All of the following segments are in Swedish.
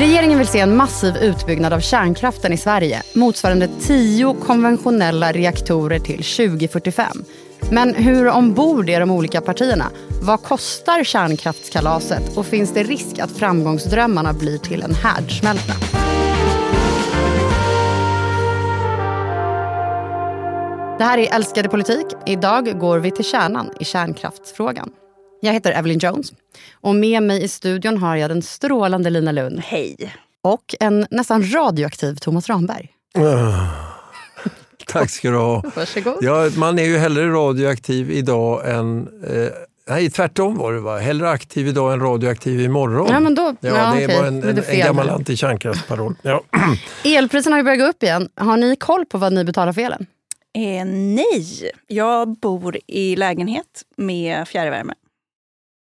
Regeringen vill se en massiv utbyggnad av kärnkraften i Sverige motsvarande tio konventionella reaktorer till 2045. Men hur ombord är de olika partierna? Vad kostar kärnkraftskalaset och finns det risk att framgångsdrömmarna blir till en härdsmälta? Det här är Älskade politik. Idag går vi till kärnan i kärnkraftsfrågan. Jag heter Evelyn Jones och med mig i studion har jag den strålande Lina Lund. Hej. Och en nästan radioaktiv Thomas Ramberg. Uh, tack ska du ha. Varsågod. Ja, man är ju hellre radioaktiv idag än... Eh, nej, tvärtom var det va? Hellre aktiv idag än radioaktiv imorgon. Ja, men då, ja, ja, det okej. var en, en, en gammal antikärnkraftsparoll. Ja. Elpriserna har ju börjat gå upp igen. Har ni koll på vad ni betalar för elen? Eh, nej, jag bor i lägenhet med fjärrvärme.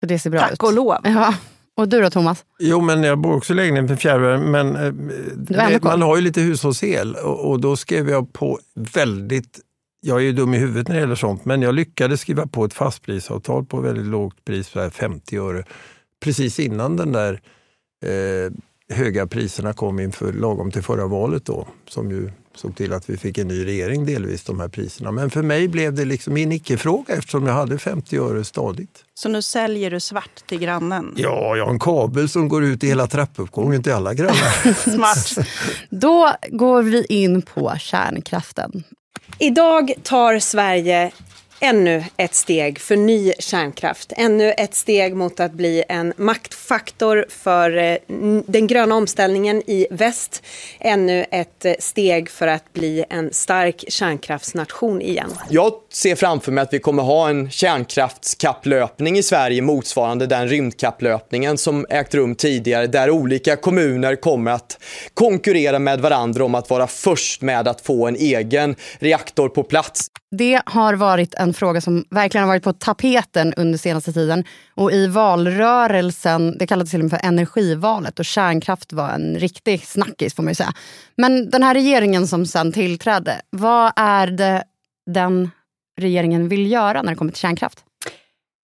Det ser bra ut. Tack och lov. Ja. Och du då Thomas? Jo, men jag bor också i lägenhet med fjärrvärme. Men eh, koll. man har ju lite hushållsel och, och då skrev jag på väldigt jag är ju dum i huvudet när det gäller sånt, men jag lyckades skriva på ett fastprisavtal på väldigt lågt pris, så här 50 öre, precis innan den där eh, höga priserna kom inför lagom till förra valet då, som ju såg till att vi fick en ny regering delvis, de här priserna. Men för mig blev det liksom en icke-fråga eftersom jag hade 50 öre stadigt. Så nu säljer du svart till grannen. Ja, jag har en kabel som går ut i hela trappuppgången till alla grannar. Smart. Då går vi in på kärnkraften. Idag tar Sverige ännu ett steg för ny kärnkraft. Ännu ett steg mot att bli en maktfaktor för eh, den gröna omställningen i väst. Ännu ett eh, steg för att bli en stark kärnkraftsnation igen. Jag ser framför mig att vi kommer ha en kärnkraftskapplöpning i Sverige motsvarande den rymdkapplöpningen som ägt rum tidigare där olika kommuner kommer att konkurrera med varandra om att vara först med att få en egen reaktor på plats. Det har varit en fråga som verkligen har varit på tapeten under senaste tiden. Och i valrörelsen, det kallades till och med för energivalet och kärnkraft var en riktig snackis får man ju säga. Men den här regeringen som sen tillträdde, vad är det den regeringen vill göra när det kommer till kärnkraft?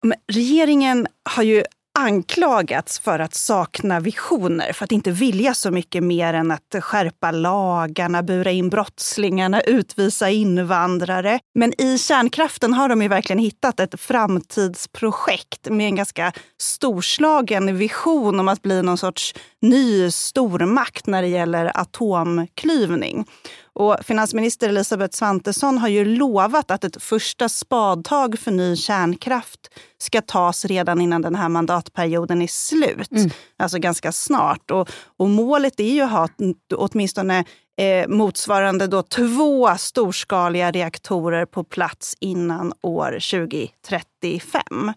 Men regeringen har ju anklagats för att sakna visioner, för att inte vilja så mycket mer än att skärpa lagarna, bura in brottslingarna, utvisa invandrare. Men i kärnkraften har de ju verkligen hittat ett framtidsprojekt med en ganska storslagen vision om att bli någon sorts ny stormakt när det gäller atomklyvning. Och finansminister Elisabeth Svantesson har ju lovat att ett första spadtag för ny kärnkraft ska tas redan innan den här mandatperioden är slut. Alltså ganska snart. Och, och målet är ju att ha åtminstone eh, motsvarande då två storskaliga reaktorer på plats innan år 2035.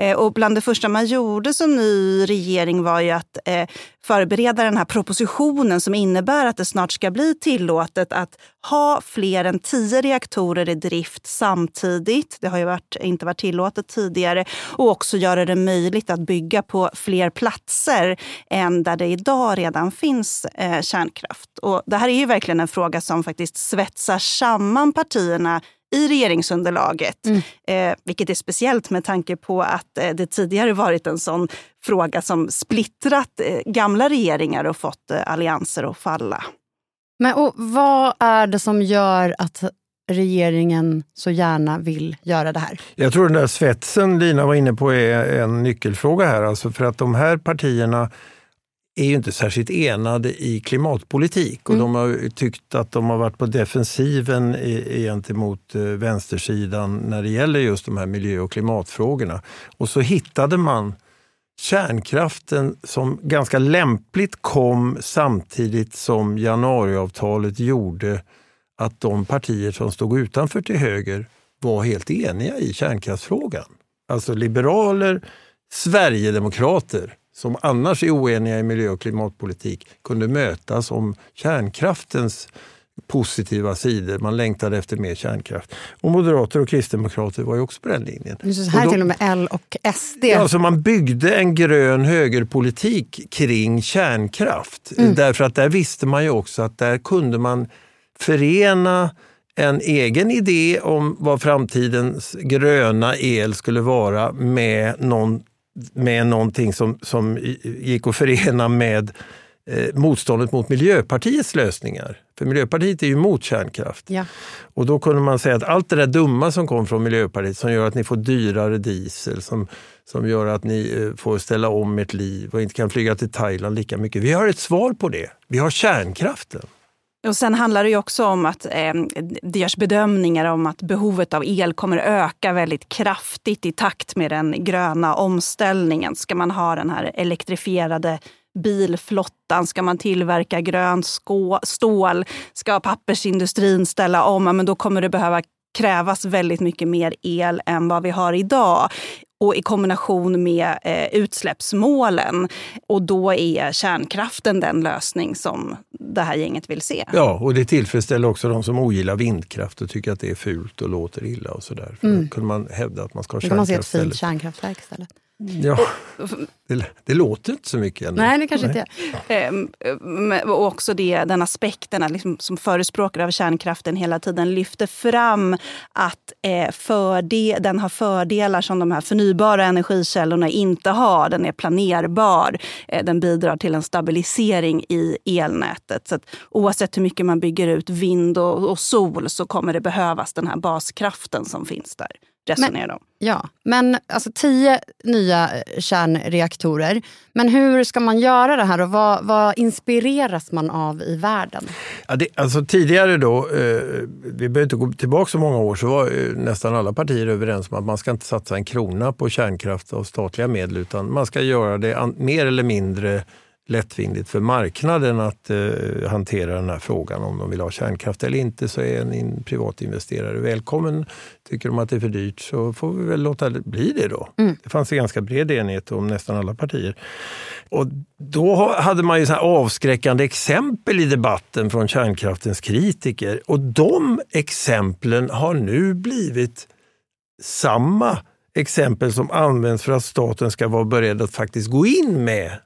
Eh, och bland det första man gjorde som ny regering var ju att eh, förbereda den här propositionen som innebär att det snart ska bli tillåtet att ha fler än tio reaktorer i drift samtidigt. Det har ju varit, inte varit tillåtet tidigare. Och också göra det möjligt att bygga på fler platser än där det idag redan finns eh, kärnkraft. Och det här är ju verkligen en fråga som faktiskt svetsar samman partierna i regeringsunderlaget. Eh, vilket är speciellt med tanke på att eh, det tidigare varit en sån fråga som splittrat eh, gamla regeringar och fått eh, allianser att falla. Men, och vad är det som gör att regeringen så gärna vill göra det här? Jag tror den där svetsen Lina var inne på är en nyckelfråga här. Alltså för att de här partierna är ju inte särskilt enade i klimatpolitik och de har tyckt att de har varit på defensiven gentemot eh, vänstersidan när det gäller just de här miljö och klimatfrågorna. Och så hittade man kärnkraften som ganska lämpligt kom samtidigt som januariavtalet gjorde att de partier som stod utanför till höger var helt eniga i kärnkraftsfrågan. Alltså liberaler, Sverigedemokrater som annars är oeniga i miljö och klimatpolitik kunde mötas om kärnkraftens positiva sidor. Man längtade efter mer kärnkraft. Och moderater och kristdemokrater var ju också på den linjen. Så här Och då- till och med L och SD. Ja, så man byggde en grön högerpolitik kring kärnkraft. Därför att där visste man ju också att där kunde man förena en egen idé om vad framtidens gröna el skulle vara med, någon, med någonting som, som gick att förena med eh, motståndet mot Miljöpartiets lösningar. För Miljöpartiet är ju emot kärnkraft. Ja. Och då kunde man säga att allt det där dumma som kom från Miljöpartiet som gör att ni får dyrare diesel, som, som gör att ni eh, får ställa om ert liv och inte kan flyga till Thailand lika mycket. Vi har ett svar på det. Vi har kärnkraften. Och sen handlar det ju också om att eh, det görs bedömningar om att behovet av el kommer öka väldigt kraftigt i takt med den gröna omställningen. Ska man ha den här elektrifierade bilflottan, ska man tillverka grönt stål, ska pappersindustrin ställa om, men då kommer det behöva krävas väldigt mycket mer el än vad vi har idag och i kombination med eh, utsläppsmålen. Och då är kärnkraften den lösning som det här gänget vill se. Ja, och det tillfredsställer också de som ogillar vindkraft och tycker att det är fult och låter illa och sådär. Då mm. kunde man hävda att man ska ha kärnkraft Då kan man se ett fint kärnkraftverk istället. Ja, det, det, låter inte så mycket ännu. Nej, det kanske Nej. inte är. Ehm, och också det, den aspekten liksom, som förespråkare av kärnkraften hela tiden lyfter fram att eh, förde, den har fördelar som de här förnybara energikällorna inte har. Den är planerbar, eh, den bidrar till en stabilisering i elnätet. Så att oavsett hur mycket man bygger ut vind och, och sol så kommer det behövas den här baskraften som finns där resonerar de. Ja, men alltså tio nya eh, kärnreaktorer. Men hur ska man göra det här och vad, vad inspireras man av i världen? Ja, det, alltså tidigare då, eh, vi behöver inte gå tillbaka så många år, så var eh, nästan alla partier överens om att man ska inte satsa en krona på kärnkraft av statliga medel utan man ska göra det mer eller mindre lättvindigt för marknaden att eh, hantera den här frågan. Om de vill ha kärnkraft eller inte så är en privat investerare välkommen. Tycker de att det är för dyrt så får vi väl låta det bli det då. Mm. Det fanns en ganska bred enighet om nästan alla partier. Och då hade man ju så avskräckande exempel i debatten från kärnkraftens kritiker. Och de exemplen har nu blivit samma exempel som används för att staten ska vara beredd att faktiskt gå in med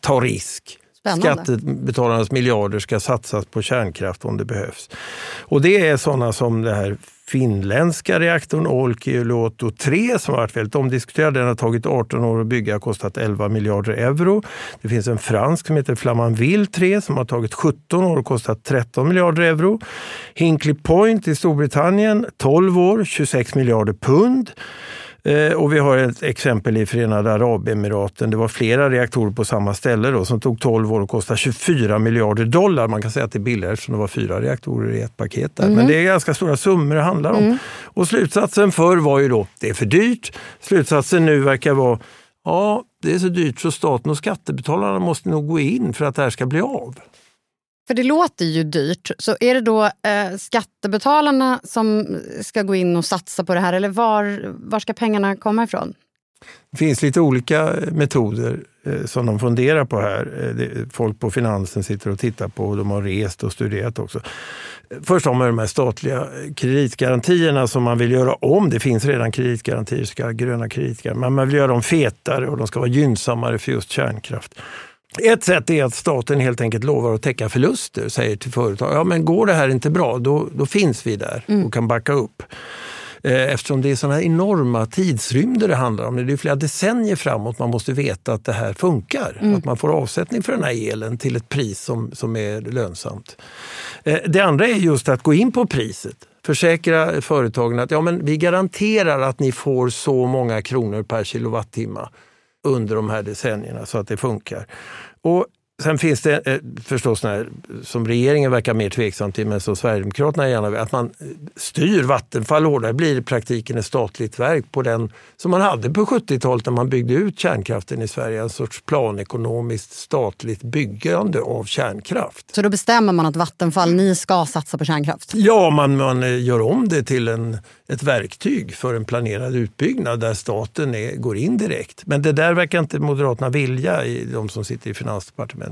ta risk. Spännande. Skattebetalarnas miljarder ska satsas på kärnkraft om det behövs. Och det är sådana som det här finländska reaktorn Olkiluoto 3 som har varit väldigt omdiskuterad. Den har tagit 18 år att bygga och kostat 11 miljarder euro. Det finns en fransk som heter Flamanville 3 som har tagit 17 år och kostat 13 miljarder euro. Hinkley Point i Storbritannien 12 år, 26 miljarder pund. Eh, och vi har ett exempel i Förenade Arabemiraten. Det var flera reaktorer på samma ställe då, som tog 12 år och kostade 24 miljarder dollar. Man kan säga att det är billigare eftersom det var fyra reaktorer i ett paket. Där. Mm. Men det är ganska stora summor det handlar om. Mm. Och slutsatsen förr var ju då, det är för dyrt. Slutsatsen nu verkar vara, ja det är så dyrt så staten och skattebetalarna måste nog gå in för att det här ska bli av. För det låter ju dyrt. Så är det då eh, skattebetalarna som ska gå in och satsa på det här eller var, var ska pengarna komma ifrån? Det finns lite olika eh, metoder eh, som de funderar på här. Eh, det, folk på finansen sitter och tittar på och de har rest och studerat också. Eh, först har man de här statliga kreditgarantierna som man vill göra om. Det finns redan kreditgarantier, så gröna kreditgarantier, men man vill göra dem fetare och de ska vara gynnsammare för just kärnkraft. Ett sätt är att staten helt enkelt lovar att täcka förluster, säger till företag, ja men går det här inte bra, då, då finns vi där mm. och kan backa upp. Eh, eftersom det är sådana enorma tidsrymder det handlar om. Det är flera decennier framåt man måste veta att det här funkar. Mm. Att man får avsättning för den här elen till ett pris som, som är lönsamt. Eh, det andra är just att gå in på priset. Försäkra företagen att ja, men vi garanterar att ni får så många kronor per kilowattimme under de här decennierna så att det funkar. Och Sen finns det eh, förstås när, som regeringen verkar mer tveksam till, men som Sverigedemokraterna gärna vill, att man styr Vattenfall hårdare. blir i praktiken ett statligt verk på den som man hade på 70-talet när man byggde ut kärnkraften i Sverige. En sorts planekonomiskt statligt byggande av kärnkraft. Så då bestämmer man att Vattenfall, ni ska satsa på kärnkraft? Ja, man, man eh, gör om det till en, ett verktyg för en planerad utbyggnad där staten är, går in direkt. Men det där verkar inte Moderaterna vilja, i de som sitter i Finansdepartementet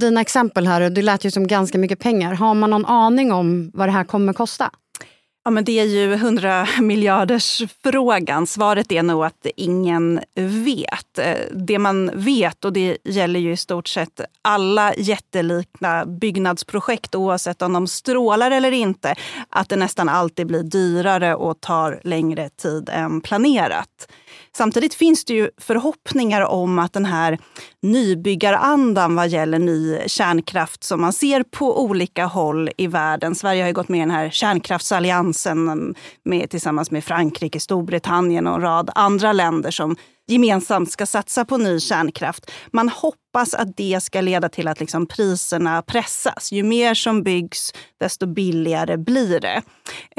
Dina exempel här, det lät ju som ganska mycket pengar. Har man någon aning om vad det här kommer kosta? Ja, men det är ju 100 miljarders frågan. Svaret är nog att ingen vet. Eh, det man vet, och det gäller ju i stort sett alla jättelika byggnadsprojekt oavsett om de strålar eller inte, att det nästan alltid blir dyrare och tar längre tid än planerat. Samtidigt finns det ju förhoppningar om att den här nybyggarandan vad gäller ny kärnkraft som man ser på olika håll i världen. Sverige har ju gått med i den här kärnkraftsalliansen med, tillsammans med Frankrike, Storbritannien och en rad andra länder som gemensamt ska satsa på ny kärnkraft. Man hoppas hoppas att det ska leda till att liksom priserna pressas. Ju mer som byggs, desto billigare blir det.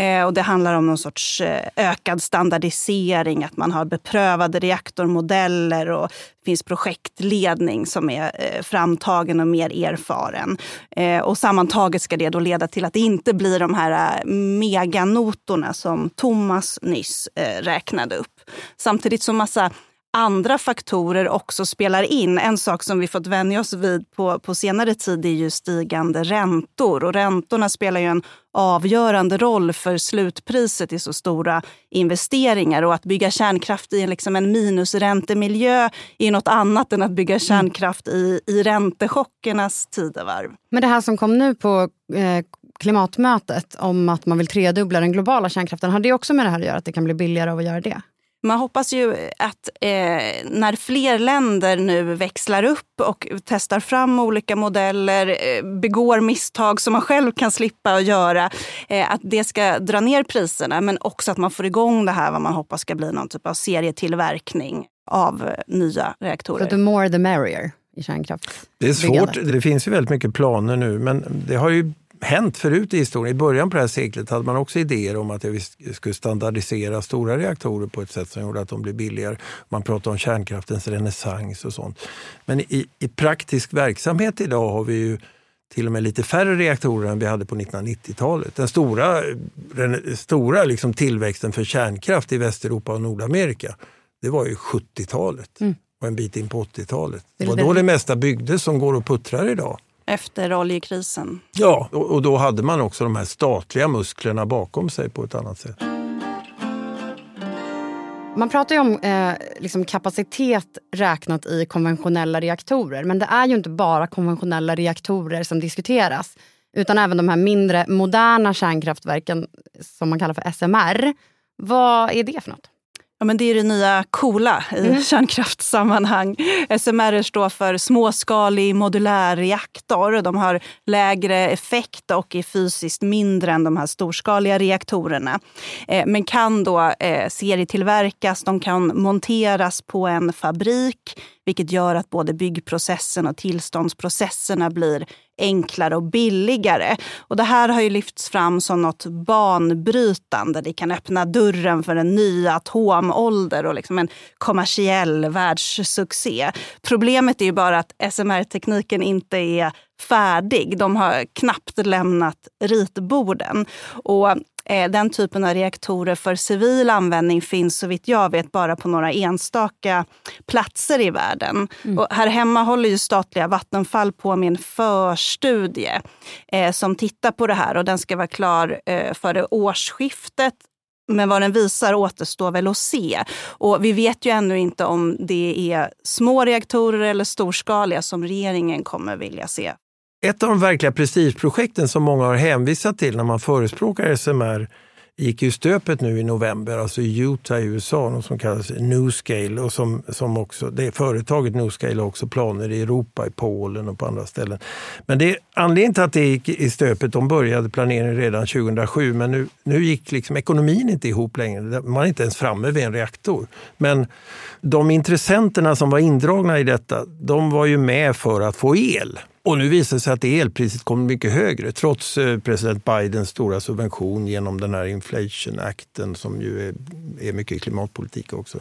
Eh, och det handlar om någon sorts eh, ökad standardisering, att man har beprövade reaktormodeller och det finns projektledning som är eh, framtagen och mer erfaren. Eh, och sammantaget ska det då leda till att det inte blir de här eh, meganotorna som Thomas nyss eh, räknade upp. Samtidigt som massa andra faktorer också spelar in. En sak som vi fått vänja oss vid på, på senare tid är ju stigande räntor. Och räntorna spelar ju en avgörande roll för slutpriset i så stora investeringar. Och att bygga kärnkraft i liksom en minusräntemiljö är något annat än att bygga mm. kärnkraft i, i räntechockernas tidevarv. Men det här som kom nu på eh, klimatmötet om att man vill tredubbla den globala kärnkraften, har det också med det här att göra? Att det kan bli billigare av att göra det? Man hoppas ju att eh, när fler länder nu växlar upp och testar fram olika modeller, eh, begår misstag som man själv kan slippa att göra, eh, att det ska dra ner priserna. Men också att man får igång det här vad man hoppas ska bli någon typ av serietillverkning av eh, nya reaktorer. Så the more the merrier i kärnkraft? Det är svårt. Det finns ju väldigt mycket planer nu, men det har ju hänt förut i historien. I början på det här seklet hade man också idéer om att vi skulle standardisera stora reaktorer på ett sätt som gjorde att de blev billigare. Man pratade om kärnkraftens renässans och sånt. Men i, i praktisk verksamhet idag har vi ju till och med lite färre reaktorer än vi hade på 1990-talet. Den stora, den stora liksom tillväxten för kärnkraft i Västeuropa och Nordamerika, det var ju 70-talet mm. och en bit in på 80-talet. Det var då det mesta byggdes som går och puttrar idag efter oljekrisen. Ja, och, då hade man också de här statliga musklerna bakom sig på ett annat sätt. Man pratar ju om eh, liksom kapacitet räknat i konventionella reaktorer. Men det är ju inte bara konventionella reaktorer som diskuteras. Utan även de här mindre moderna kärnkraftverken som man kallar för SMR. Vad är det för något? Ja, men det är det nya coola i mm. kärnkraftssammanhang. SMR står för småskalig modulär reaktor. De har lägre effekt och är fysiskt mindre än de här storskaliga reaktorerna. Eh, men kan då eh, serietillverkas, de kan monteras på en fabrik vilket gör att både byggprocessen och tillståndsprocesserna blir enklare och billigare. Och det här har ju lyfts fram som något banbrytande. Det kan öppna dörren för en ny atomålder och liksom en kommersiell världssuccé. Problemet är ju bara att SMR-tekniken inte är färdig. De har knappt lämnat ritborden. Och den typen av reaktorer för civil användning finns så vitt jag vet bara på några enstaka platser i världen. Mm. Och här hemma håller ju statliga Vattenfall på med en förstudie eh, som tittar på det här och den ska vara klar eh, före årsskiftet. Men vad den visar återstår väl att se. Och vi vet ju ännu inte om det är små reaktorer eller storskaliga som regeringen kommer vilja se ett av de verkliga prestigeprojekten som många har hänvisat till när man förespråkar SMR gick ju stöpet nu i november, alltså i Utah i USA, något som kallas Newscale. Och som, som också, det företaget Newscale har också planer i Europa, i Polen och på andra ställen. Men det, anledningen till att det gick i stöpet, de började planeringen redan 2007, men nu, nu gick liksom ekonomin inte ihop längre. Man är inte ens framme vid en reaktor. Men de intressenterna som var indragna i detta, de var ju med för att få el. Och nu visar det sig att elpriset kommer mycket högre trots eh, president Bidens stora subvention genom den här Inflation Acten som ju är, är mycket klimatpolitik också.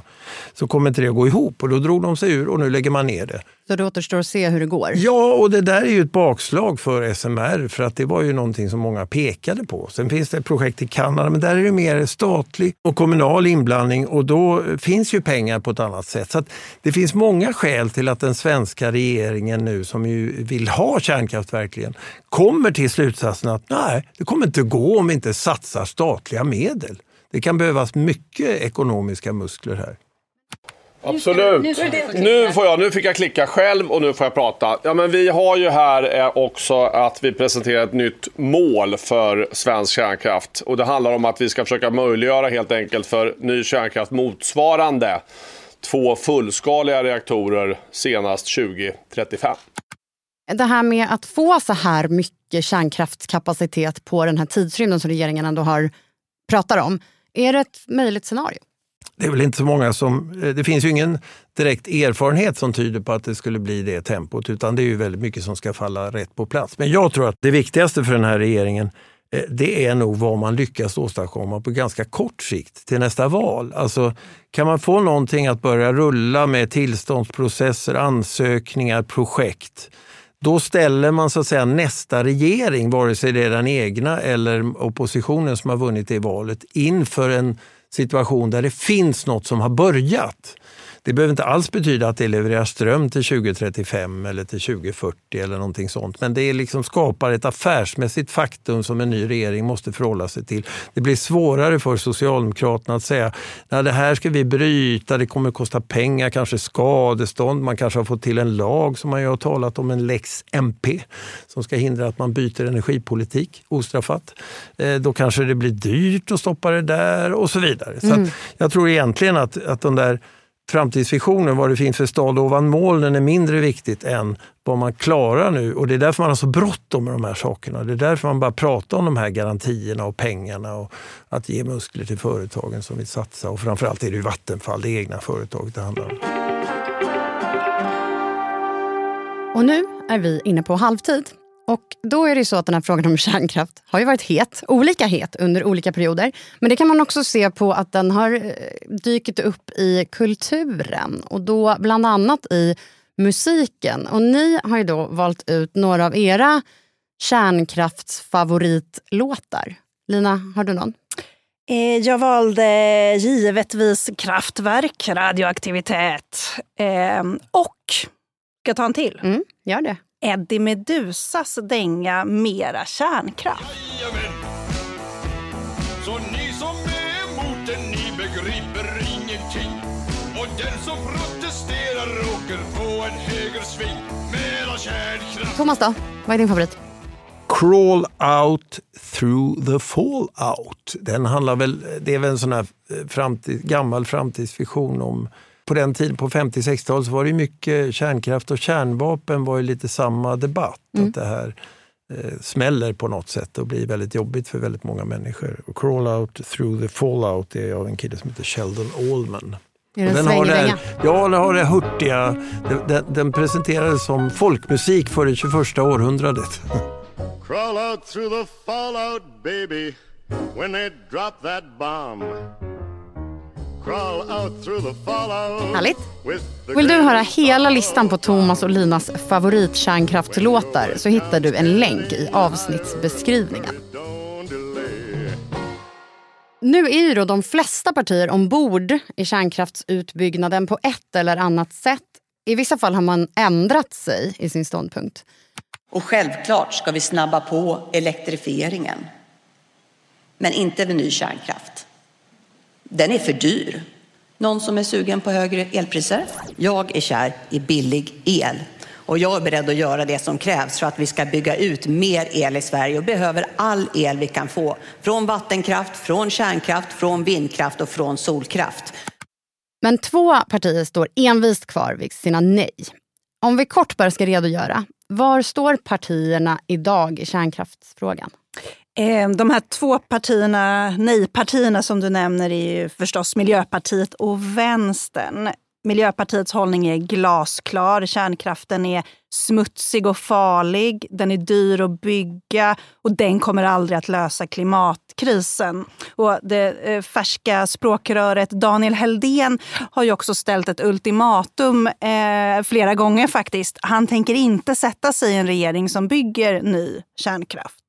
Så kommer inte det att gå ihop och då drog de sig ur och nu lägger man ner det. Så det återstår att se hur det går? Ja, och det där är ju ett bakslag för SMR för att det var ju någonting som många pekade på. Sen finns det ett projekt i Kanada men där är det mer statlig och kommunal inblandning och då finns ju pengar på ett annat sätt. Så det finns många skäl till att den svenska regeringen nu som ju vill ha kärnkraft verkligen kommer till slutsatsen att nej, det kommer inte gå om vi inte satsar statliga medel. Det kan behövas mycket ekonomiska muskler här. Absolut. Nu, får jag, nu fick jag klicka själv och nu får jag prata. Ja, men vi har ju här eh, också att vi presenterar ett nytt mål för svensk kärnkraft. Och det handlar om att vi ska försöka möjliggöra helt enkelt för ny kärnkraft motsvarande två fullskaliga reaktorer senast 2035. Det här med att få så här mycket kärnkraftskapacitet på den här tidsrymden som regeringen ändå har pratar om. Är det ett möjligt scenario? Det är väl inte så många som... Eh, det finns ju ingen direkt erfarenhet som tyder på att det skulle bli det tempot utan det är ju väldigt mycket som ska falla rätt på plats. Men jag tror att det viktigaste för den här regeringen eh, det är nog vad man lyckas åstadkomma på ganska kort sikt till nästa val. Alltså, kan man få någonting att börja rulla med tillståndsprocesser, ansökningar, projekt då ställer man så att säga nästa regering, vare sig det är den egna eller oppositionen som har vunnit det valet, inför en situation där det finns något som har börjat. Det behöver inte alls betyda att det levererar ström till 2035 eller till 2040 eller någonting sånt. Men det liksom skapar ett affärsmässigt faktum som en ny regering måste förhålla sig till. Det blir svårare för Socialdemokraterna att säga att det här ska vi bryta, det kommer att kosta pengar, kanske skadestånd. Man kanske har fått till en lag som man ju har talat om, en lex MP som ska hindra att man byter energipolitik ostraffat. Eh, då kanske det blir dyrt att stoppa det där och så vidare. Så mm. jag tror egentligen att, att de där framtidsvisionen, vad det finns för stad ovan molnen är mindre viktigt än vad man klarar nu. Och det är därför man har så bråttom med de här sakerna. Det är därför man bara pratar om de här garantierna och pengarna och att ge muskler till företagen som vill satsa. Och framförallt är det ju Vattenfall, det egna företaget det handlar om. Och nu är vi inne på halvtid. Och då är det så att den här frågan om kärnkraft har ju varit het, olika het under olika perioder. Men det kan man också se på att den har eh, dykt upp i kulturen och då bland annat i musiken. Och ni har ju då valt ut några av era kärnkraftsfavoritlåtar. Lina, har du någon? Eh, jag valde givetvis Kraftwerk, radioaktivitet eh, och, ska jag ta en till? Mm, gör det. Eddie Medusas dänga Mera kärnkraft. Så ni som är emot den, ni begriper ingenting. Och den som protesterar åker på en högersving. Mera kärnkraft. Thomas då? Vad är din favorit? Crawl out through the fallout. Den handlar väl, det är väl en sån här eh, framtid, gammal framtidsvision om på den tiden, på 50-60-talet, var det mycket kärnkraft och kärnvapen var ju lite samma debatt. Mm. Att det här eh, smäller på något sätt och blir väldigt jobbigt för väldigt många människor. Och Crawl out through the fallout är av en kille som heter Sheldon Allman. Är den har det ja, den har det hurtiga. Den, den presenterades som folkmusik för det 21 århundradet. Crawl out through the fallout baby when they drop that bomb Härligt. Vill du höra hela listan på Thomas och Linas favoritkärnkraftslåtar så hittar du en länk i avsnittsbeskrivningen. Nu är ju då de flesta partier ombord i kärnkraftsutbyggnaden på ett eller annat sätt. I vissa fall har man ändrat sig i sin ståndpunkt. Och självklart ska vi snabba på elektrifieringen. Men inte med ny kärnkraft. Den är för dyr. Någon som är sugen på högre elpriser? Jag är kär i billig el. Och jag är beredd att göra det som krävs för att vi ska bygga ut mer el i Sverige och behöver all el vi kan få. Från vattenkraft, från kärnkraft, från vindkraft och från solkraft. Men två partier står envist kvar vid sina nej. Om vi kort bara ska redogöra, var står partierna idag i kärnkraftsfrågan? Ehm, de här två partierna, nej-partierna som du nämner är ju förstås Miljöpartiet och Vänstern. Miljöpartiets hållning är glasklar. Kärnkraften är smutsig och farlig. Den är dyr att bygga och den kommer aldrig att lösa klimatkrisen. Och det eh, färska språkröret Daniel Heldén har ju också ställt ett ultimatum eh, flera gånger faktiskt. Han tänker inte sätta sig i en regering som bygger ny kärnkraft.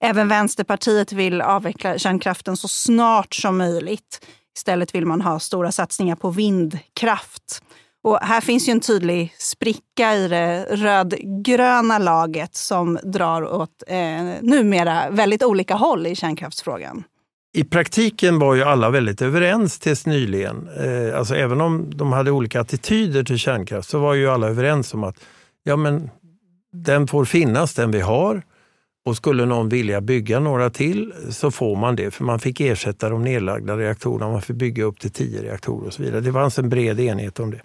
Även Vänsterpartiet vill avveckla kärnkraften så snart som möjligt. Istället vill man ha stora satsningar på vindkraft. Och här finns ju en tydlig spricka i det rödgröna laget som drar åt eh, numera väldigt olika håll i kärnkraftsfrågan. I praktiken var ju alla väldigt överens tills nyligen. Eh, alltså även om de hade olika attityder till kärnkraft så var ju alla överens om att ja, men den får finnas, den vi har. Och skulle någon vilja bygga några till så får man det, för man fick ersätta de nedlagda reaktorerna. Man fick bygga upp till tio reaktorer och så vidare. Det fanns en bred enighet om det.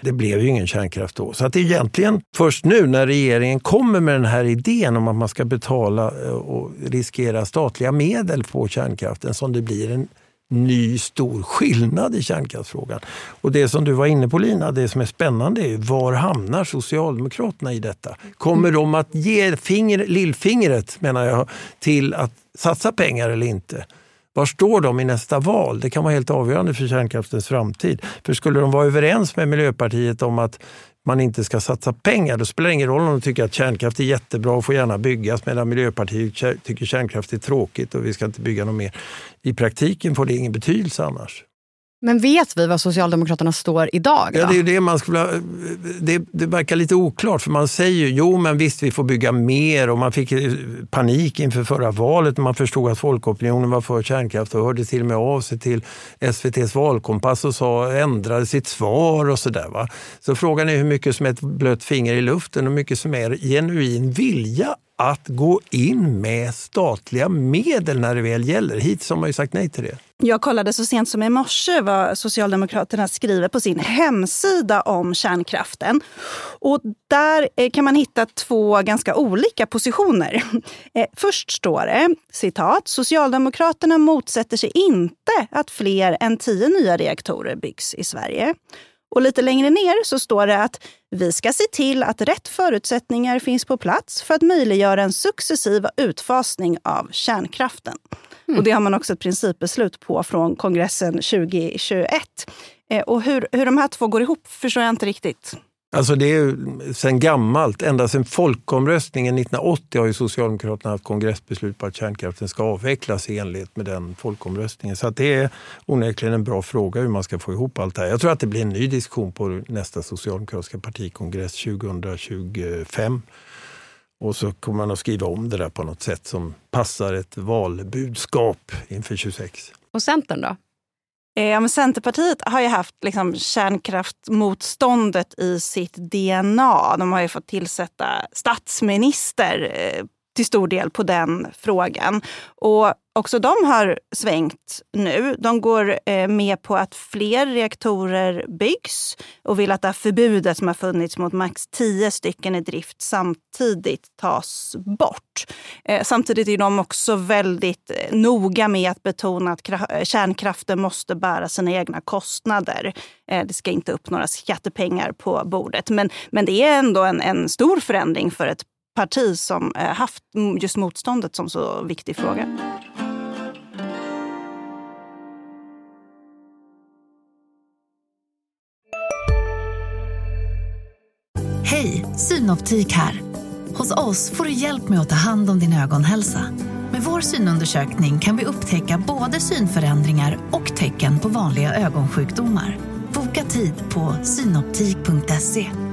Det blev ju ingen kärnkraft då. Så att det är egentligen först nu när regeringen kommer med den här idén om att man ska betala eh, och riskera statliga medel på kärnkraften som det blir en ny stor skillnad i kärnkraftsfrågan. Och det som du var inne på Lina, det som är spännande är var hamnar Socialdemokraterna i detta? Kommer de att ge finger, lillfingret menar jag, till att satsa pengar eller inte? Var står de i nästa val? Det kan vara helt avgörande för kärnkraftens framtid. För skulle de vara överens med Miljöpartiet om att man inte ska satsa pengar. Då spelar det ingen roll om de tycker att kärnkraft är jättebra och får gärna byggas medan Miljöpartiet tycker kärnkraft är tråkigt och vi ska inte bygga något mer. I praktiken får det ingen betydelse annars. Men vet vi var Socialdemokraterna står idag? Då? Ja, det, är det, man skulle, det, det verkar lite oklart, för man säger ju jo men visst vi får bygga mer och man fick panik inför förra valet när man förstod att folkopinionen var för kärnkraft och hörde till och med av sig till SVTs valkompass och sa, ändrade sitt svar och sådär. Så frågan är hur mycket som är ett blött finger i luften och hur mycket som är genuin vilja att gå in med statliga medel när det väl gäller. Hittills har man ju sagt nej till det. Jag kollade så sent som i morse vad Socialdemokraterna skriver på sin hemsida om kärnkraften. Och där eh, kan man hitta två ganska olika positioner. Eh, först står det, citat, Socialdemokraterna motsätter sig inte att fler än tio nya reaktorer byggs i Sverige. Och lite längre ner så står det att vi ska se till att rätt förutsättningar finns på plats för att möjliggöra en successiv utfasning av kärnkraften. Mm. Och det har man också ett principbeslut på från kongressen 2021. Eh, och hur, hur de här två går ihop förstår jag inte riktigt. Alltså det är sen gammalt, ända sedan folkomröstningen 1980 har ju Socialdemokraterna haft kongressbeslut på att kärnkraften ska avvecklas i enlighet med den folkomröstningen. Så det är onekligen en bra fråga hur man ska få ihop allt det här. Jag tror att det blir en ny diskussion på nästa socialdemokratiska partikongress 2025. Och så kommer man att skriva om det där på något sätt som passar ett valbudskap inför 26. Och Centern då? Eh, ja, men Centerpartiet har ju haft liksom, kärnkraftmotståndet i sitt DNA. De har ju fått tillsätta statsminister eh, till stor del på den frågan. Och också de har svängt nu. De går eh, med på att fler reaktorer byggs och vill att det här förbudet som har funnits mot max 10 stycken i drift samtidigt tas bort. Eh, samtidigt är de också väldigt eh, noga med att betona att eh, kärnkraften måste bära sina egna kostnader. Eh, det ska inte upp några skattepengar på bordet. Men, men det är ändå en, en stor förändring för ett parti som eh, haft just motståndet som så viktig fråga. Hej, Synoptik här. Hos oss får du hjälp med att ta hand om din ögonhälsa. Med vår synundersökning kan vi upptäcka både synförändringar och tecken på vanliga ögonsjukdomar. Boka tid på synoptik.se.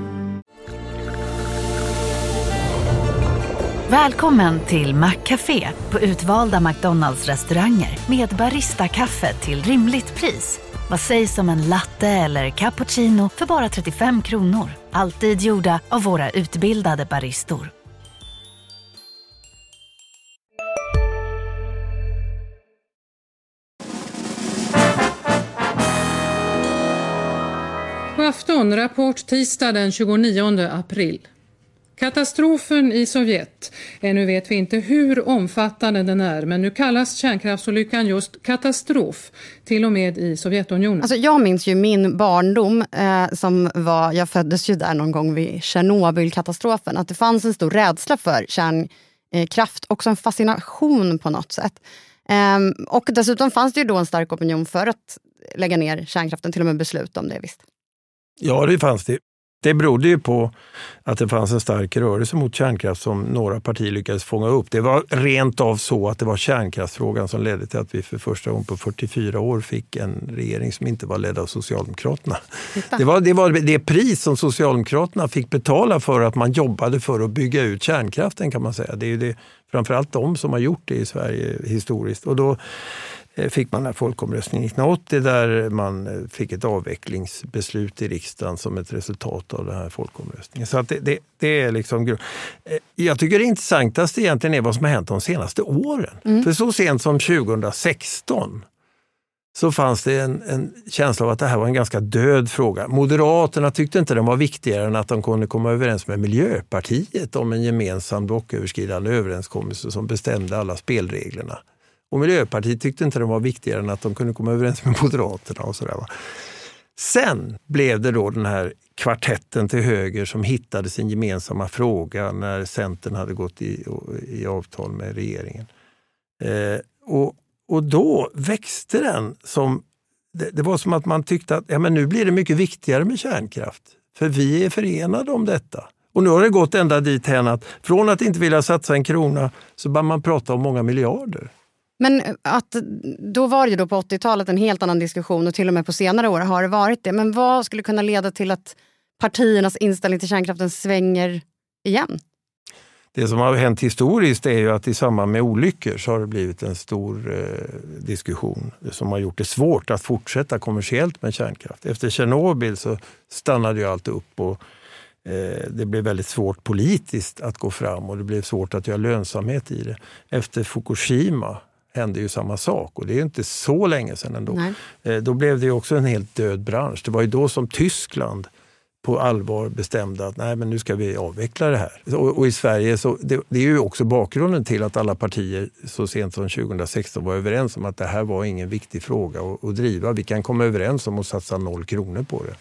Välkommen till Maccafé på utvalda McDonalds restauranger med Baristakaffe till rimligt pris. Vad sägs om en latte eller cappuccino för bara 35 kronor? Alltid gjorda av våra utbildade baristor. God afton, rapport tisdag den 29 april. Katastrofen i Sovjet. Ännu vet vi inte hur omfattande den är men nu kallas kärnkraftsolyckan just katastrof, till och med i Sovjetunionen. Alltså jag minns ju min barndom, eh, som var, jag föddes ju där någon gång vid Tjernobylkatastrofen, att det fanns en stor rädsla för kärnkraft, också en fascination på något sätt. Eh, och dessutom fanns det ju då en stark opinion för att lägga ner kärnkraften, till och med beslut om det visst. Ja, det fanns det. Det berodde ju på att det fanns en stark rörelse mot kärnkraft som några partier lyckades fånga upp. Det var rent av så att det var kärnkraftsfrågan som ledde till att vi för första gången på 44 år fick en regering som inte var ledd av Socialdemokraterna. Det var, det var det pris som Socialdemokraterna fick betala för att man jobbade för att bygga ut kärnkraften kan man säga. Det är ju det, framförallt de som har gjort det i Sverige historiskt. Och då, fick man en folkomröstning 1980 där man eh, fick ett avvecklingsbeslut i riksdagen som ett resultat av den här folkomröstningen. Så att det, det, det är liksom... Eh, jag tycker det intressantaste egentligen är vad som har hänt de senaste åren. Mm. För så sent som 2016 så fanns det en, en, känsla av att det här var en ganska död fråga. Moderaterna tyckte inte den var viktigare än att de kunde komma överens med Miljöpartiet om en gemensam blocköverskridande överenskommelse som bestämde alla spelreglerna. Och Miljöpartiet tyckte inte den var viktigare än att de kunde komma överens med Moderaterna. och sådär. Sen blev det då den här kvartetten till höger som hittade sin gemensamma fråga när Centern hade gått i, i avtal med regeringen. Eh, och, och då växte den som... Det, det, var som att man tyckte att ja, men nu blir det mycket viktigare med kärnkraft. För vi är förenade om detta. Och nu har det gått ända dit att från att inte vilja satsa en krona så börjar man prata om många miljarder. Men att, då var det ju då på 80-talet en helt annan diskussion och till och med på senare år har det varit det. Men vad skulle kunna leda till att partiernas inställning till kärnkraften svänger igen? Det som har hänt historiskt är ju att i samband med olyckor så har det blivit en stor eh, diskussion som har gjort det svårt att fortsätta kommersiellt med kärnkraft. Efter Tjernobyl så stannade ju allt upp och eh, det blev väldigt svårt politiskt att gå fram och det blev svårt att göra lönsamhet i det. Efter Fukushima hände ju samma sak och det är inte så länge sedan ändå. Nej. Eh, då blev det också en helt död bransch. Det var ju då som Tyskland på allvar bestämde att nej, men nu ska vi avveckla det här. Och, och i Sverige, så det, det, är ju också bakgrunden till att alla partier så sent som 2016 var överens om att det här var ingen viktig fråga att, att driva. Vi kan komma överens om att satsa noll kronor på det.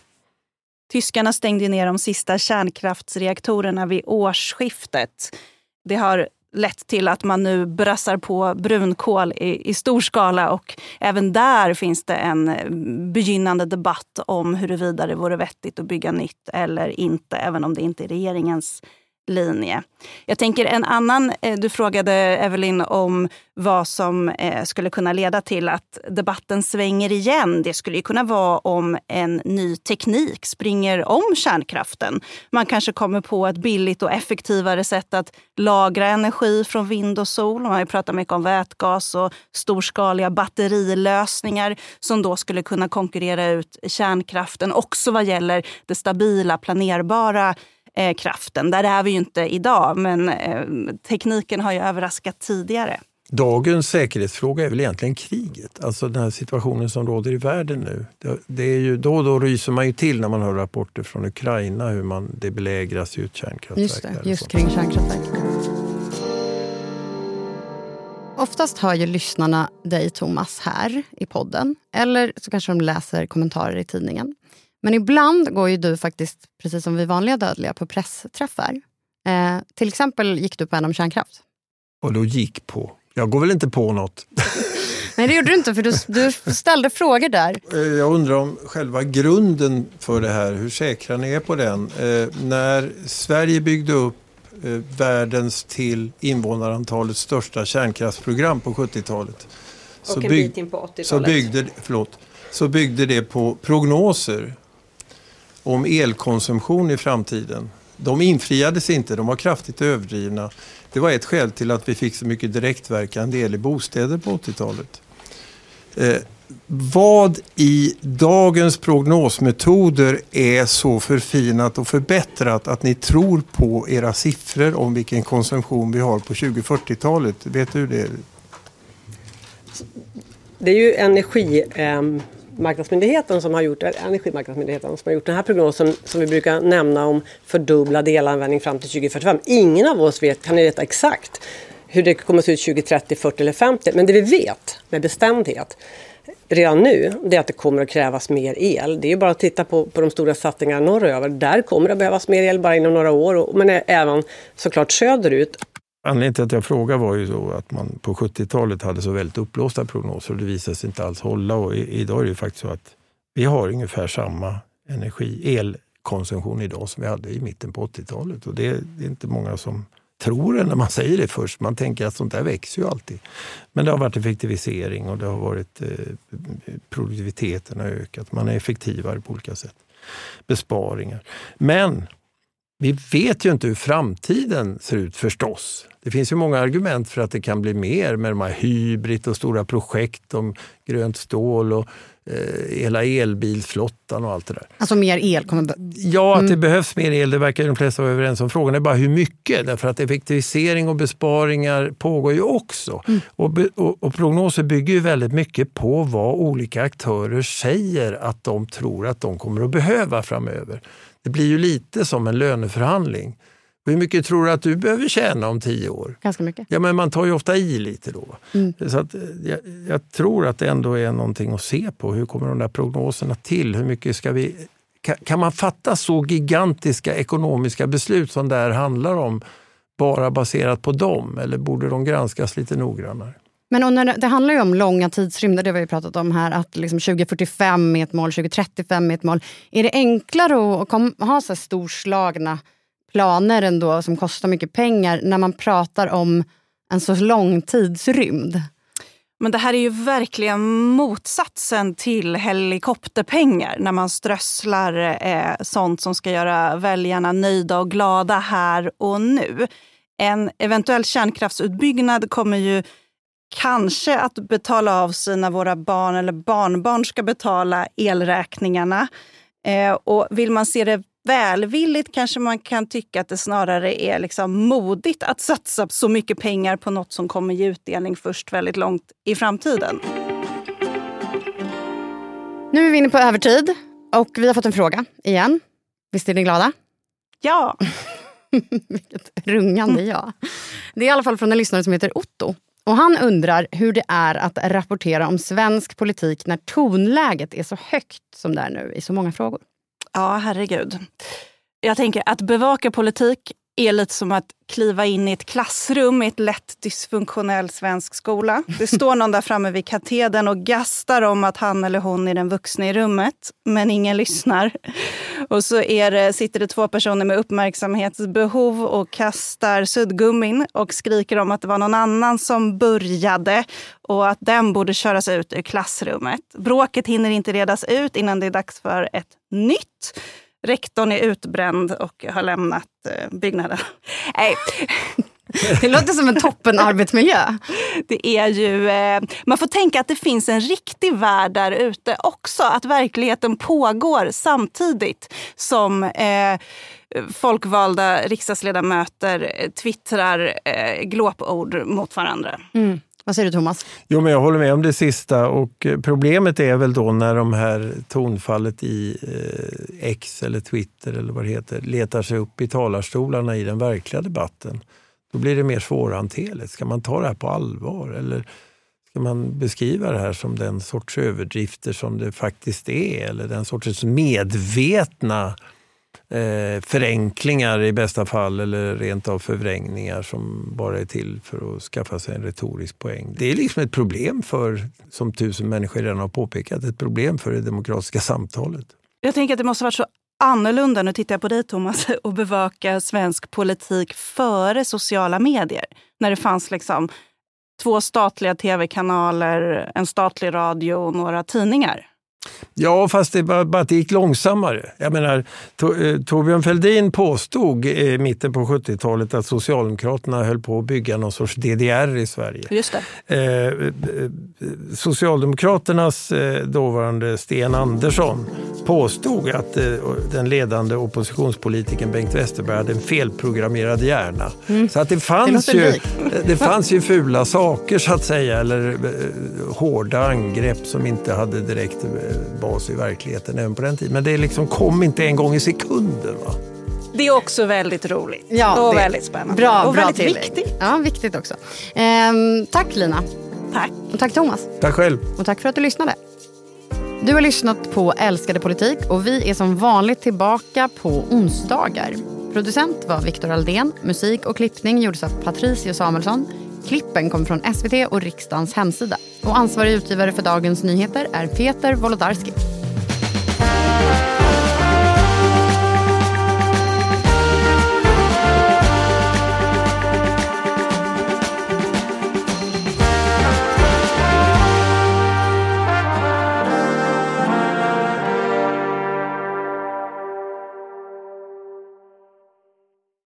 Tyskarna stängde ner de sista kärnkraftsreaktorerna vid årsskiftet. Det har lett till att man nu brassar på brunkol i, i stor skala. Och även där finns det en eh, begynnande debatt om huruvida det vore vettigt att bygga nytt eller inte, även om det inte är regeringens linje. Jag tänker en annan, eh, du frågade Evelyn om vad som eh, skulle kunna leda till att debatten svänger igen. Det skulle kunna vara om en ny teknik springer om kärnkraften. Man kanske kommer på ett billigt och effektivare sätt att lagra energi från vind och sol. Man har ju pratat mycket om vätgas och storskaliga batterilösningar som då skulle kunna konkurrera ut kärnkraften också vad gäller det stabila, planerbara eh, kraften. Där är vi ju inte idag, men eh, tekniken har ju överraskat tidigare. Dagens säkerhetsfråga är väl egentligen kriget, alltså den här situationen som råder i världen nu. Det, det är ju, då och då ryser man ju till när man hör rapporter från Ukraina hur man, det belägras ju ett kärnkraftverk. Just det, just kring kärnkraftverk. Oftast hör ju lyssnarna dig, Thomas, här i podden. Eller så kanske de läser kommentarer i tidningen. Men ibland går ju du faktiskt, precis som vi vanliga dödliga, på pressträffar. Eh, till exempel gick du på en om kärnkraft. Och då gick på? Jag går väl inte på något? Nej, det gjorde du inte, för du, du ställde frågor där. Eh, jag undrar om själva grunden för det här, hur säkra ni är på den. Eh, när Sverige byggde upp eh, världens till invånarantalet största kärnkraftsprogram på 70-talet. Och en bit in på 80-talet. Så byggde, förlåt, så byggde det på prognoser om elkonsumtion i framtiden. De infriades inte, de var kraftigt överdrivna. Det var ett skäl till att vi fick så mycket direktverkande el i bostäder på 80-talet. Eh, vad i dagens prognosmetoder är så förfinat och förbättrat att ni tror på era siffror om vilken konsumtion vi har på 2040-talet? Vet du det? Det är ju energi... Eh Marknadsmyndigheten som har gjort, Energimarknadsmyndigheten som har gjort den här prognosen som vi brukar nämna om fördubblad elanvändning fram till 2045. Ingen av oss vet, kan veta exakt hur det kommer att se ut 2030, 40 eller 50. Men det vi vet med bestämdhet redan nu det är att det kommer att krävas mer el. Det är bara att titta på, på de stora satsningarna norröver. Där kommer det att behövas mer el bara inom några år, men även såklart söderut. Anledningen till att jag frågar var ju så att man på 70-talet hade så väldigt uppblåsta prognoser och det visade sig inte alls hålla. Och idag är det faktiskt så att vi har ungefär samma energi, elkonsumtion idag som vi hade i mitten på 80-talet. Och det, det är inte många som tror det när man säger det först. Man tänker att sånt där växer ju alltid. Men det har varit effektivisering och det har varit eh, produktiviteten har ökat. Man är effektivare på olika sätt. Besparingar. Men vi vet ju inte hur framtiden ser ut förstås. Det finns ju många argument för att det kan bli mer med de här hybrid och stora projekt om grönt stål och eh, hela elbilsflottan och allt det där. Alltså mer el kommer... Ja, att det mm. behövs mer el, det verkar de flesta vara överens om. Frågan är bara hur mycket, därför att effektivisering och besparingar pågår ju också. Mm. Och, och, och, prognoser bygger ju väldigt mycket på vad olika aktörer säger att de tror att de kommer att behöva framöver. Det blir ju lite som en löneförhandling. Hur mycket tror du att du behöver tjäna om tio år? Ganska mycket. Ja, men man tar ju ofta i lite då. Mm. Så att, jag, jag, tror att det ändå är någonting att se på. Hur kommer de där prognoserna till? Hur mycket ska vi... Kan, kan man fatta så gigantiska ekonomiska beslut som det här handlar om bara baserat på dem? Eller borde de granskas lite noggrannare? Men när det, det, handlar ju om långa tidsrymder, det har vi pratat om här. Att liksom 2045 är ett mål, 2035 är ett mål. Är det enklare att kom, ha så storslagna planer ändå som kostar mycket pengar när man pratar om en så lång tidsrymd? Men det här är ju verkligen motsatsen till helikopterpengar när man strösslar eh, sånt som ska göra väljarna nöjda och glada här och nu. En eventuell kärnkraftsutbyggnad kommer ju kanske att betala av sig när våra barn eller barnbarn ska betala elräkningarna. Eh, och vill man se det välvilligt kanske man kan tycka att det snarare är liksom modigt att satsa så mycket pengar på något som kommer ge utdelning först väldigt långt i framtiden. Nu är vi inne på övertid och vi har fått en fråga igen. Visst är ni glada? Ja! Vilket rungande ja. Det är i alla fall från en lyssnare som heter Otto. Och Han undrar hur det är att rapportera om svensk politik när tonläget är så högt som det är nu i så många frågor. Ja, herregud. Jag tänker att bevaka politik är lite som att kliva in i ett klassrum i ett lätt dysfunktionell svensk skola. Det står någon där framme vid katedern och gastar om att han eller hon är den vuxna i rummet, men ingen lyssnar. Och så är det, sitter det två personer med uppmärksamhetsbehov och kastar suddgummin och skriker om att det var någon annan som började och att den borde köras ut ur klassrummet. Bråket hinner inte redas ut innan det är dags för ett nytt. Rektorn är utbränd och har lämnat eh, byggnaden. Nej. Det låter som en toppen arbetsmiljö. Det är ju, eh, man får tänka att det finns en riktig värld där ute också. Att verkligheten pågår samtidigt som eh, folkvalda riksdagsledamöter eh, twittrar eh, glåpord mot varandra. Mm. Vad säger du Thomas? Jo, men jag håller med om det sista och eh, problemet är väl då när de här tonfallet i eh, X eller Twitter eller vad det heter letar sig upp i talarstolarna i den verkliga debatten. Då blir det mer svårhanterligt. Ska man ta det här på allvar eller ska man beskriva det här som den sorts överdrifter som det faktiskt är eller den sortens medvetna eh, förenklingar i bästa fall eller rent av förvrängningar som bara är till för att skaffa sig en retorisk poäng. Det är liksom ett problem för, som tusen människor redan har påpekat, ett problem för det demokratiska samtalet. Jag tänker att det måste varit så annorlunda, nu tittar jag på dig Thomas, att bevaka svensk politik före sociala medier. När det fanns liksom två statliga tv-kanaler, en statlig radio och några tidningar. Ja, fast det bara, bara att det gick långsammare. Jag menar, eh, Torbjörn Fälldin påstod i mitten på 70-talet att Socialdemokraterna höll på att bygga någon sorts DDR i Sverige. Just det. Eh, eh, Socialdemokraternas dåvarande Sten Andersson påstod att den ledande oppositionspolitikern Bengt Westerberg hade en felprogrammerad hjärna. Mm. Så att det fanns, Det ju, det fanns ju fula saker så att säga, eller hårda angrepp som inte hade direkt bas i verkligheten även på den tiden. Men det liksom kom inte en gång i sekunden. Va? Det är också väldigt roligt Ja, och det- väldigt spännande. Bra, och bra väldigt tillägg. viktigt. Ja, viktigt också. Ehm, tack Lina. Tack. Och tack Thomas. Tack själv. Och tack för att du lyssnade. Du har lyssnat på Älskade politik och vi är som vanligt tillbaka på onsdagar. Producent var Viktor Aldén. Musik och klippning gjordes av Patricio Samuelsson. Klippen kom från SVT och riksdagens hemsida. Och ansvarig utgivare för dagens nyheter är Peter Wolodarski.